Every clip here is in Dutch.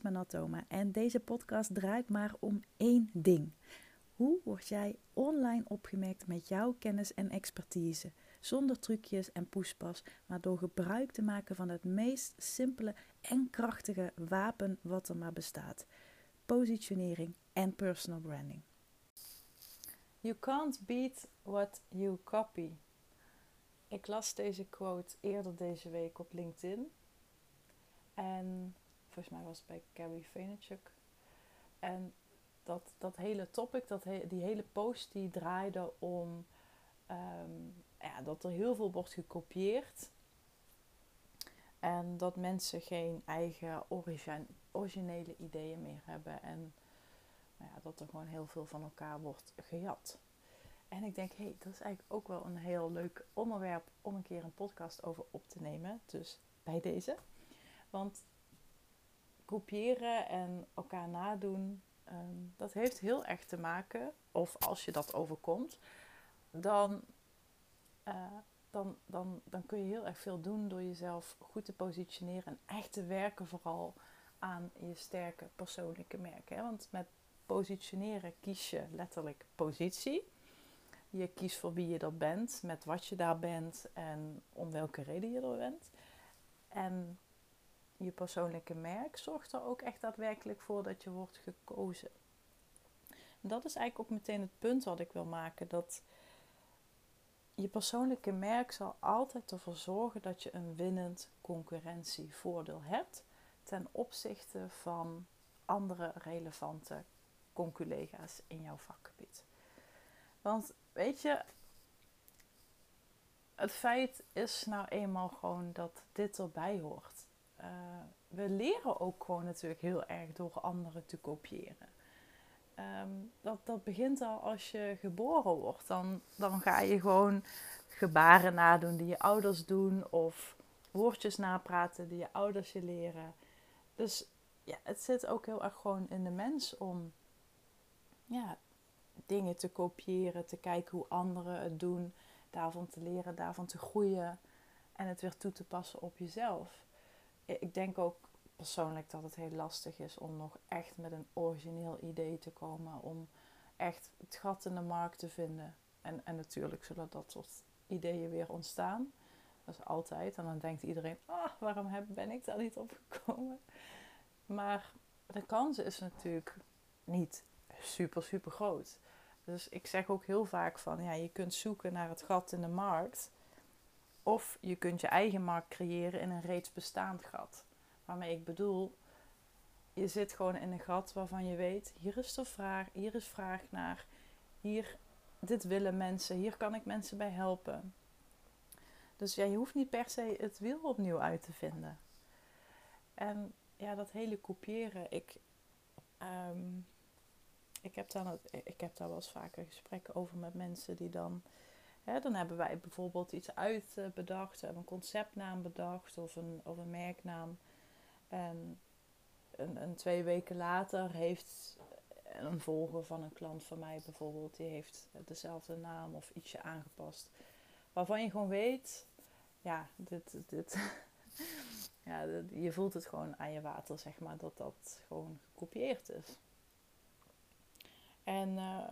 Mijn Manatoma en deze podcast draait maar om één ding. Hoe word jij online opgemerkt met jouw kennis en expertise? Zonder trucjes en poespas, maar door gebruik te maken van het meest simpele en krachtige wapen wat er maar bestaat: positionering en personal branding. You can't beat what you copy. Ik las deze quote eerder deze week op LinkedIn. En volgens mij was bij Gary Vaynerchuk. En dat, dat hele topic, dat die hele post, die draaide om ehm, ja, dat er heel veel wordt gekopieerd. En dat mensen geen eigen originele ideeën meer hebben. En nou ja, dat er gewoon heel veel van elkaar wordt gejat. En ik denk, hé, hey, dat is eigenlijk ook wel een heel leuk onderwerp om een keer een podcast over op te nemen. Dus bij deze. Want kopiëren en elkaar nadoen, ehm, dat heeft heel erg te maken, of als je dat overkomt, dan, uh, dan, dan, dan kun je heel erg veel doen door jezelf goed te positioneren en echt te werken vooral aan je sterke persoonlijke merken. Hè? Want met positioneren kies je letterlijk positie. Je kiest voor wie je dat bent, met wat je daar bent en om welke reden je er bent. En je persoonlijke merk zorgt er ook echt daadwerkelijk voor dat je wordt gekozen. dat is eigenlijk ook meteen het punt wat ik wil maken. Dat je persoonlijke merk zal altijd ervoor zorgen dat je een winnend concurrentievoordeel hebt ten opzichte van andere relevante conculega's in jouw vakgebied. Want weet je, het feit is nou eenmaal gewoon dat dit erbij hoort. Uh, we leren ook gewoon natuurlijk heel erg door anderen te kopiëren. Um, dat, dat begint al als je geboren wordt. Dan, dan ga je gewoon gebaren nadoen die je ouders doen. Of woordjes napraten die je ouders je leren. Dus ja, het zit ook heel erg gewoon in de mens om ja, dingen te kopiëren, te kijken hoe anderen het doen, daarvan te leren, daarvan te groeien en het weer toe te passen op jezelf. Ik denk ook persoonlijk dat het heel lastig is om nog echt met een origineel idee te komen, om echt het gat in de markt te vinden. En, en natuurlijk zullen dat soort ideeën weer ontstaan. Dat is altijd. En dan denkt iedereen, ah, waarom ben ik daar niet op gekomen? Maar de kans is natuurlijk niet super, super groot. Dus ik zeg ook heel vaak van, ja, je kunt zoeken naar het gat in de markt. Of je kunt je eigen markt creëren in een reeds bestaand gat. Waarmee ik bedoel, je zit gewoon in een gat waarvan je weet, hier is de vraag, hier is vraag naar, hier, dit willen mensen, hier kan ik mensen bij helpen. Dus ja, je hoeft niet per se het wiel opnieuw uit te vinden. En ja, dat hele kopiëren, ik, ehm, ik, heb daar, ik heb daar wel eens vaker gesprekken over met mensen die dan... Dan hebben wij bijvoorbeeld iets uitbedacht, een conceptnaam bedacht of een, of een merknaam. En een, een, twee weken later heeft een volger van een klant van mij bijvoorbeeld, die heeft dezelfde naam of ietsje aangepast. Waarvan je gewoon weet, ja, dit, dit, ja, je voelt het gewoon aan je water, zeg maar, dat dat gewoon gekopieerd is. En uh,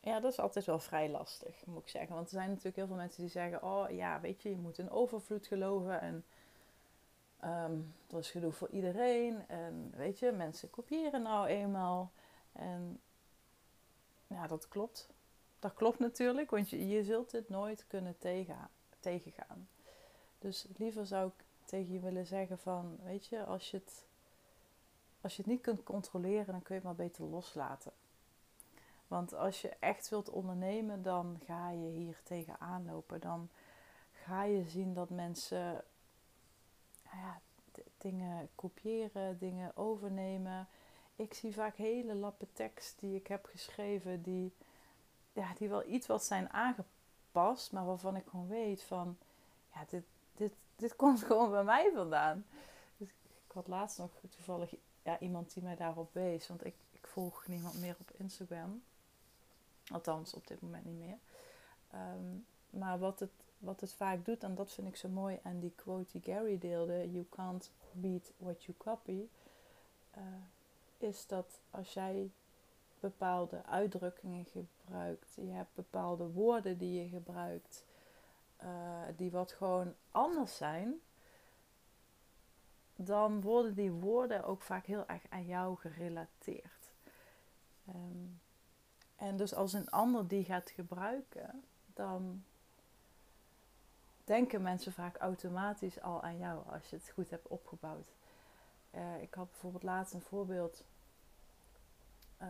ja, dat is altijd wel vrij lastig, moet ik zeggen. Want er zijn natuurlijk heel veel mensen die zeggen: Oh ja, weet je, je moet in overvloed geloven. En um, dat is gedoe voor iedereen. En weet je, mensen kopiëren nou eenmaal. En ja, dat klopt. Dat klopt natuurlijk, want je, je zult dit nooit kunnen tegen, tegengaan. Dus liever zou ik tegen je willen zeggen van, weet je, als je het, als je het niet kunt controleren, dan kun je het maar beter loslaten. Want als je echt wilt ondernemen, dan ga je hier tegenaan lopen. Dan ga je zien dat mensen nou ja, dingen kopiëren, dingen overnemen. Ik zie vaak hele lappen tekst die ik heb geschreven, die, ja, die wel iets wat zijn aangepast, maar waarvan ik gewoon weet van, ja, dit, dit, dit komt gewoon bij mij vandaan. Dus ik had laatst nog toevallig ja, iemand die mij daarop wees, want ik, ik volg niemand meer op Instagram. Althans, op dit moment niet meer. Ehm, maar wat het, wat het vaak doet, en dat vind ik zo mooi, en die quote die Gary deelde: You can't beat what you copy. uh, is dat als jij bepaalde uitdrukkingen gebruikt, je hebt bepaalde woorden die je gebruikt, uh, die wat gewoon anders zijn, dan worden die woorden ook vaak heel erg aan jou gerelateerd. Um, en dus als een ander die gaat gebruiken, dan denken mensen vaak automatisch al aan jou als je het goed hebt opgebouwd. Uh, ik had bijvoorbeeld laatst een voorbeeld. Uh,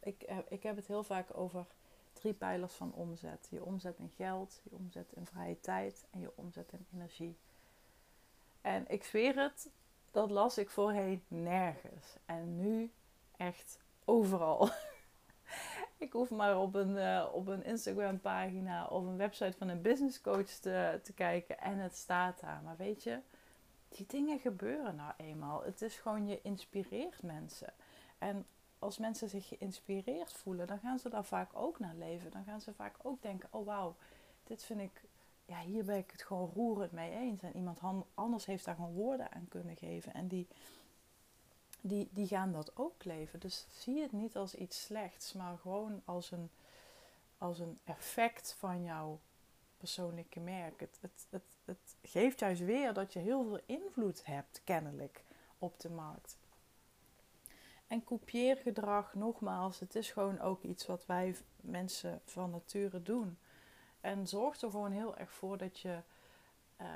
ik, ik heb het heel vaak over drie pijlers van omzet. Je omzet in geld, je omzet in vrije tijd en je omzet in energie. En ik zweer het, dat las ik voorheen nergens. En nu echt overal. ik hoef maar op een, uh, op een Instagram pagina of een website van een business coach te, te kijken en het staat daar. Maar weet je, die dingen gebeuren nou eenmaal. Het is gewoon, je inspireert mensen. En als mensen zich geïnspireerd voelen, dan gaan ze daar vaak ook naar leven. Dan gaan ze vaak ook denken, oh wauw, dit vind ik, ja, hier ben ik het gewoon roerend mee eens. En iemand anders heeft daar gewoon woorden aan kunnen geven. En die, die, die gaan dat ook leven. Dus zie het niet als iets slechts, maar gewoon als een, als een effect van jouw persoonlijke merk. Het, het, het, het geeft juist weer dat je heel veel invloed hebt, kennelijk, op de markt. En kopieergedrag, nogmaals, het is gewoon ook iets wat wij mensen van nature doen. En zorg er gewoon heel erg voor dat je, uh,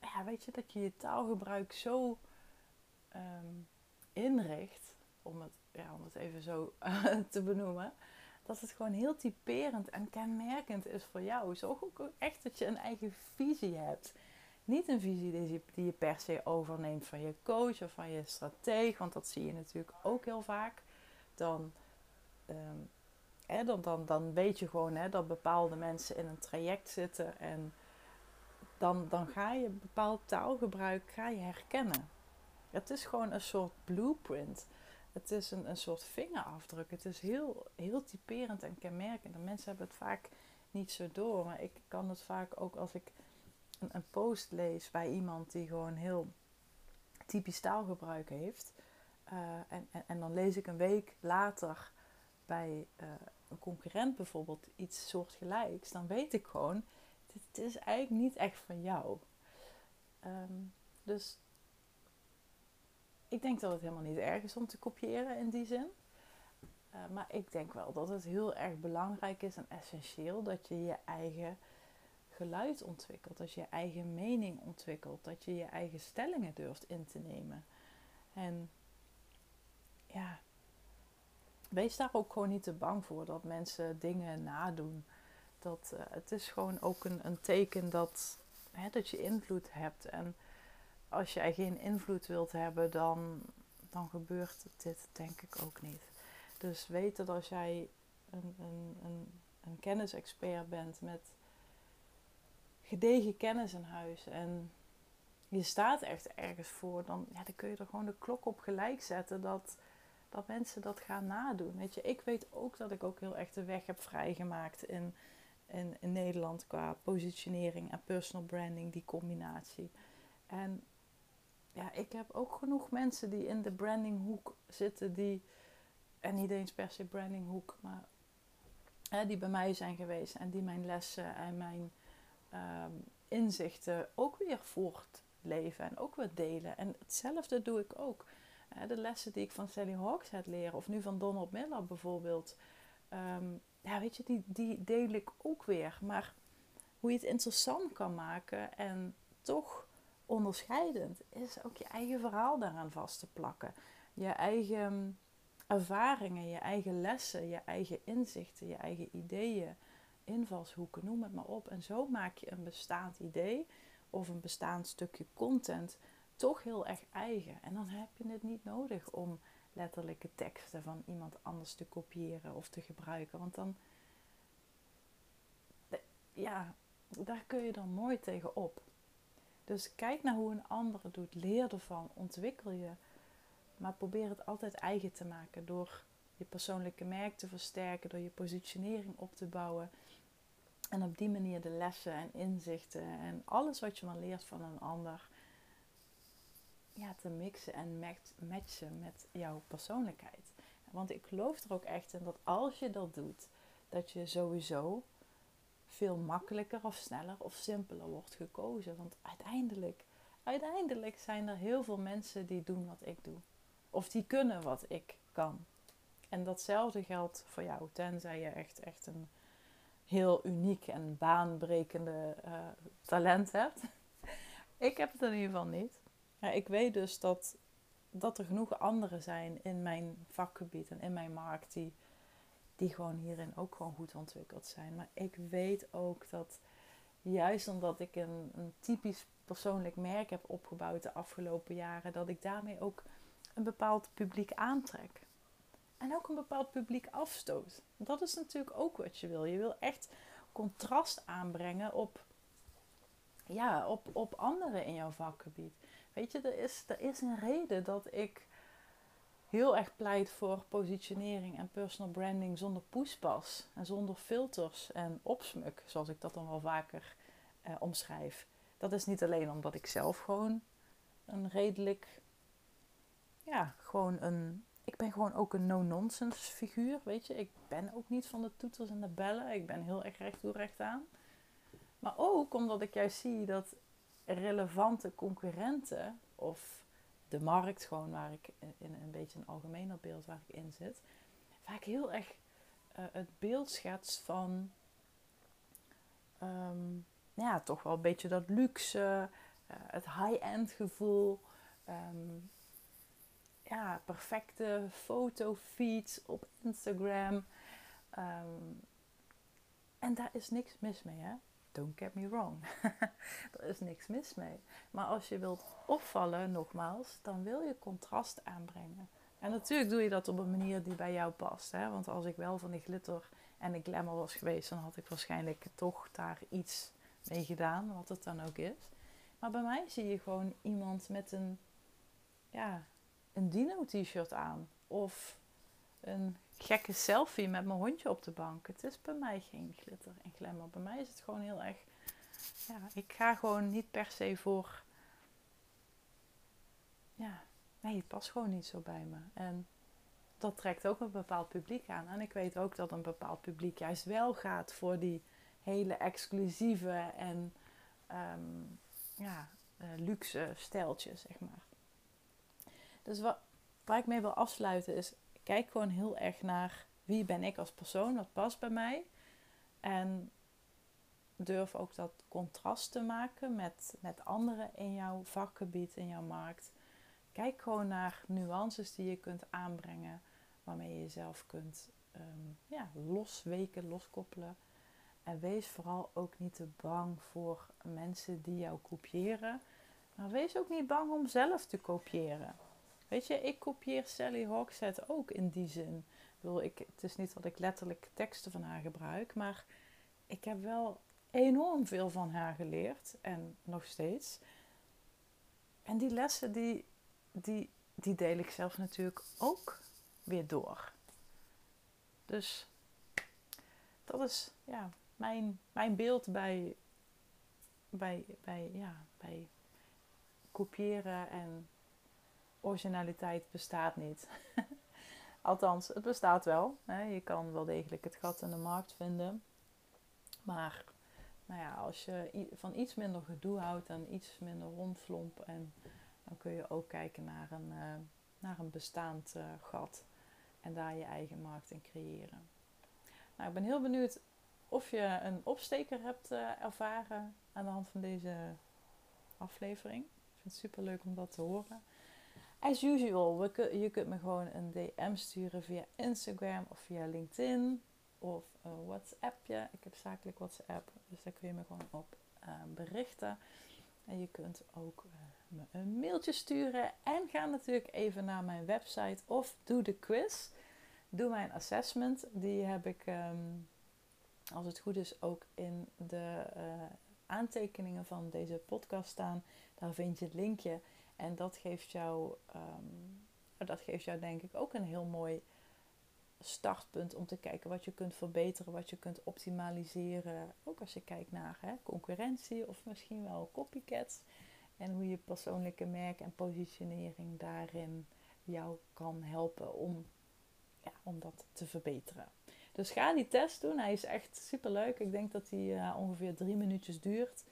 ja, weet je, dat je je taalgebruik zo um, inricht, om het, ja, om het even zo te benoemen, dat het gewoon heel typerend en kenmerkend is voor jou. Zorg ook echt dat je een eigen visie hebt. Niet een visie die je, die je per se overneemt van je coach of van je strateeg, want dat zie je natuurlijk ook heel vaak. Dan, um, hè, dan, dan, dan weet je gewoon hè, dat bepaalde mensen in een traject zitten en dan, dan ga je bepaald taalgebruik ga je herkennen. Het is gewoon een soort blueprint. Het is een, een soort vingerafdruk. Het is heel, heel typerend en kenmerkend. En mensen hebben het vaak niet zo door. Maar ik kan het vaak ook als ik een, een post lees bij iemand die gewoon heel typisch taalgebruik heeft. Uh, en, en, en, dan lees ik een week later bij uh, een concurrent bijvoorbeeld iets soortgelijks. Dan weet ik gewoon, dit is eigenlijk niet echt van jou. Um, dus ik denk dat het helemaal niet erg is om te kopiëren in die zin. Uh, maar ik denk wel dat het heel erg belangrijk is en essentieel dat je je eigen geluid ontwikkelt, dat je je eigen mening ontwikkelt, dat je je eigen stellingen durft in te nemen. En ja, wees daar ook gewoon niet te bang voor dat mensen dingen nadoen. Dat, uh, het is gewoon ook een, een teken dat, hè, dat je invloed hebt. En als jij geen invloed wilt hebben, dan, dan gebeurt dit denk ik ook niet. Dus weet dat als jij een, een, een, een kennisexpert bent met gedegen kennis in huis en je staat echt ergens voor, dan, ja, dan kun je er gewoon de klok op gelijk zetten dat, dat mensen dat gaan nadoen. Weet je, ik weet ook dat ik ook heel echt de weg heb vrijgemaakt in, in, in Nederland qua positionering en personal branding, die combinatie. En ja, ik heb ook genoeg mensen die in de brandinghoek zitten, die, en niet eens per se brandinghoek, maar hè, die bij mij zijn geweest en die mijn lessen en mijn um, inzichten ook weer voortleven en ook weer delen. En hetzelfde doe ik ook. de lessen die ik van Sally Hawkes leren, of nu van Donald Miller bijvoorbeeld, um, ja, weet je, die, die deel ik ook weer. Maar hoe je het interessant kan maken en toch onderscheidend is ook je eigen verhaal daaraan vast te plakken. Je eigen ervaringen, je eigen lessen, je eigen inzichten, je eigen ideeën, invalshoeken, noem het maar op. En zo maak je een bestaand idee of een bestaand stukje content toch heel erg eigen. En dan heb je het niet nodig om letterlijke teksten van iemand anders te kopiëren of te gebruiken. Want dan, ja, daar kun je dan mooi tegen op. Dus kijk naar hoe een ander doet. Leer ervan. Ontwikkel je. Maar probeer het altijd eigen te maken. Door je persoonlijke merk te versterken. Door je positionering op te bouwen. En op die manier de lessen en inzichten en alles wat je maar leert van een ander ja, te mixen en matchen met jouw persoonlijkheid. Want ik geloof er ook echt in dat als je dat doet, dat je sowieso veel makkelijker of sneller of simpeler wordt gekozen. Want uiteindelijk, uiteindelijk zijn er heel veel mensen die doen wat ik doe. Of die kunnen wat ik kan. En datzelfde geldt voor jou, tenzij je echt, echt een heel uniek en baanbrekende uh, talent hebt. ik heb het in ieder geval niet. Ik weet dus dat, dat er genoeg anderen zijn in mijn vakgebied en in mijn markt die, die gewoon hierin ook gewoon goed ontwikkeld zijn. Maar ik weet ook dat juist omdat ik een, een typisch persoonlijk merk heb opgebouwd de afgelopen jaren, dat ik daarmee ook een bepaald publiek aantrek. En ook een bepaald publiek afstoot. Dat is natuurlijk ook wat je wil. Je wil echt contrast aanbrengen op, ja, op, op anderen in jouw vakgebied. Weet je, er is, er is een reden dat ik heel erg pleit voor positionering en personal branding zonder poespas en zonder filters en opsmuk, zoals ik dat dan wel vaker eh, omschrijf. Dat is niet alleen omdat ik zelf gewoon een redelijk, ja, gewoon een, ik ben gewoon ook een no-nonsense figuur, weet je. Ik ben ook niet van de toeters en de bellen. Ik ben heel erg recht toe recht aan. Maar ook omdat ik juist zie dat relevante concurrenten of de markt, gewoon waar ik in een beetje een algemener beeld waar ik in zit, vaak heel erg uh, het beeld schets van ehm, ja, toch wel een beetje dat luxe, uh, het high-end gevoel. Um, ja, perfecte fotofeeds op Instagram. Um, en daar is niks mis mee, hè? Don't get me wrong. er is niks mis mee. Maar als je wilt opvallen, nogmaals, dan wil je contrast aanbrengen. En natuurlijk doe je dat op een manier die bij jou past. Hè? Want als ik wel van die glitter en de glamour was geweest, dan had ik waarschijnlijk toch daar iets mee gedaan, wat het dan ook is. Maar bij mij zie je gewoon iemand met een, ja, een dino-t-shirt aan. Of een gekke selfie met mijn hondje op de bank. Het is bij mij geen glitter en glamour. Bij mij is het gewoon heel erg. Ja, ik ga gewoon niet per se voor. Ja, nee, het past gewoon niet zo bij me. En dat trekt ook een bepaald publiek aan. En ik weet ook dat een bepaald publiek juist wel gaat voor die hele exclusieve en ehm, ja, uh, luxe stijltjes, zeg maar. Dus wat, waar ik mee wil afsluiten is, kijk gewoon heel erg naar wie ben ik als persoon, wat past bij mij. En durf ook dat contrast te maken met, met anderen in jouw vakgebied, in jouw markt. Kijk gewoon naar nuances die je kunt aanbrengen, waarmee je jezelf kunt um, ja, losweken, loskoppelen. En wees vooral ook niet te bang voor mensen die jou kopiëren. Maar wees ook niet bang om zelf te kopiëren. Weet je, ik kopieer Sally Hawkset ook in die zin. Ik ik, het is niet dat ik letterlijk teksten van haar gebruik, maar ik heb wel enorm veel van haar geleerd en nog steeds. En die lessen die, die, die deel ik zelf natuurlijk ook weer door. Dus dat is ja, mijn, mijn beeld bij, bij, bij, ja, bij kopiëren en originaliteit bestaat niet. Althans, het bestaat wel. Je kan wel degelijk het gat in de markt vinden. Maar nou ja, als je van iets minder gedoe houdt en iets minder rondvlomp, en dan kun je ook kijken naar een, uh, naar een bestaand uh, gat en daar je eigen markt in creëren. Nou, ik ben heel benieuwd of je een opsteker hebt uh, ervaren aan de hand van deze aflevering. Ik vind het super leuk om dat te horen. As usual, we, je kunt me gewoon een DM sturen via Instagram of via LinkedIn of een WhatsAppje. Ik heb zakelijk WhatsApp, dus daar kun je me gewoon op uh, berichten. En je kunt ook uh, me een mailtje sturen. En ga natuurlijk even naar mijn website of doe de quiz. Doe mijn assessment. Die heb ik, um, als het goed is, ook in de uh, aantekeningen van deze podcast staan. Daar vind je het linkje. En dat geeft jou, um, dat geeft jou denk ik ook een heel mooi startpunt om te kijken wat je kunt verbeteren, wat je kunt optimaliseren. Ook als je kijkt naar hè, concurrentie of misschien wel copycats. En hoe je persoonlijke merk en positionering daarin jou kan helpen om, ja, om dat te verbeteren. Dus ga die test doen. Hij is echt super leuk. Ik denk dat hij uh, ongeveer drie minuutjes duurt.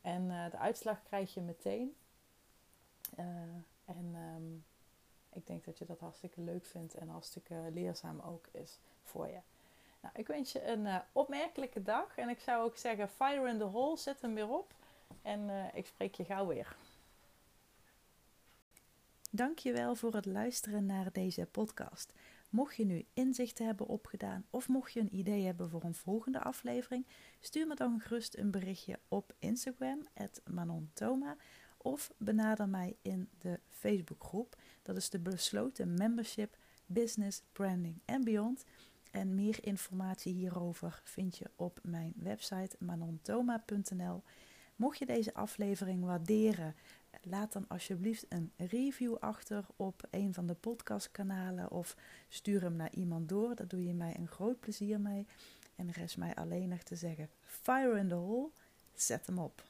En uh, de uitslag krijg je meteen. Uh, en um, ik denk dat je dat hartstikke leuk vindt en hartstikke leerzaam ook is voor je. Nou, ik wens je een opmerkelijke dag. En ik zou ook zeggen, fire in the hole, zet hem weer op. En ik spreek je gauw weer. Dankjewel voor het luisteren naar deze podcast. Mocht je nu inzichten hebben opgedaan of mocht je een idee hebben voor een volgende aflevering, stuur me dan gerust een berichtje op Instagram, @manontoma, of benader mij in de Facebookgroep. Dat is de besloten membership Business, Branding en Beyond. En meer informatie hierover vind je op mijn website manontoma.nl. Mocht je deze aflevering waarderen, laat dan alsjeblieft een review achter op een van de podcastkanalen of stuur hem naar iemand door. Daar doe je mij een groot plezier mee. En rest mij alleen nog te zeggen: fire in the hole, zet hem op.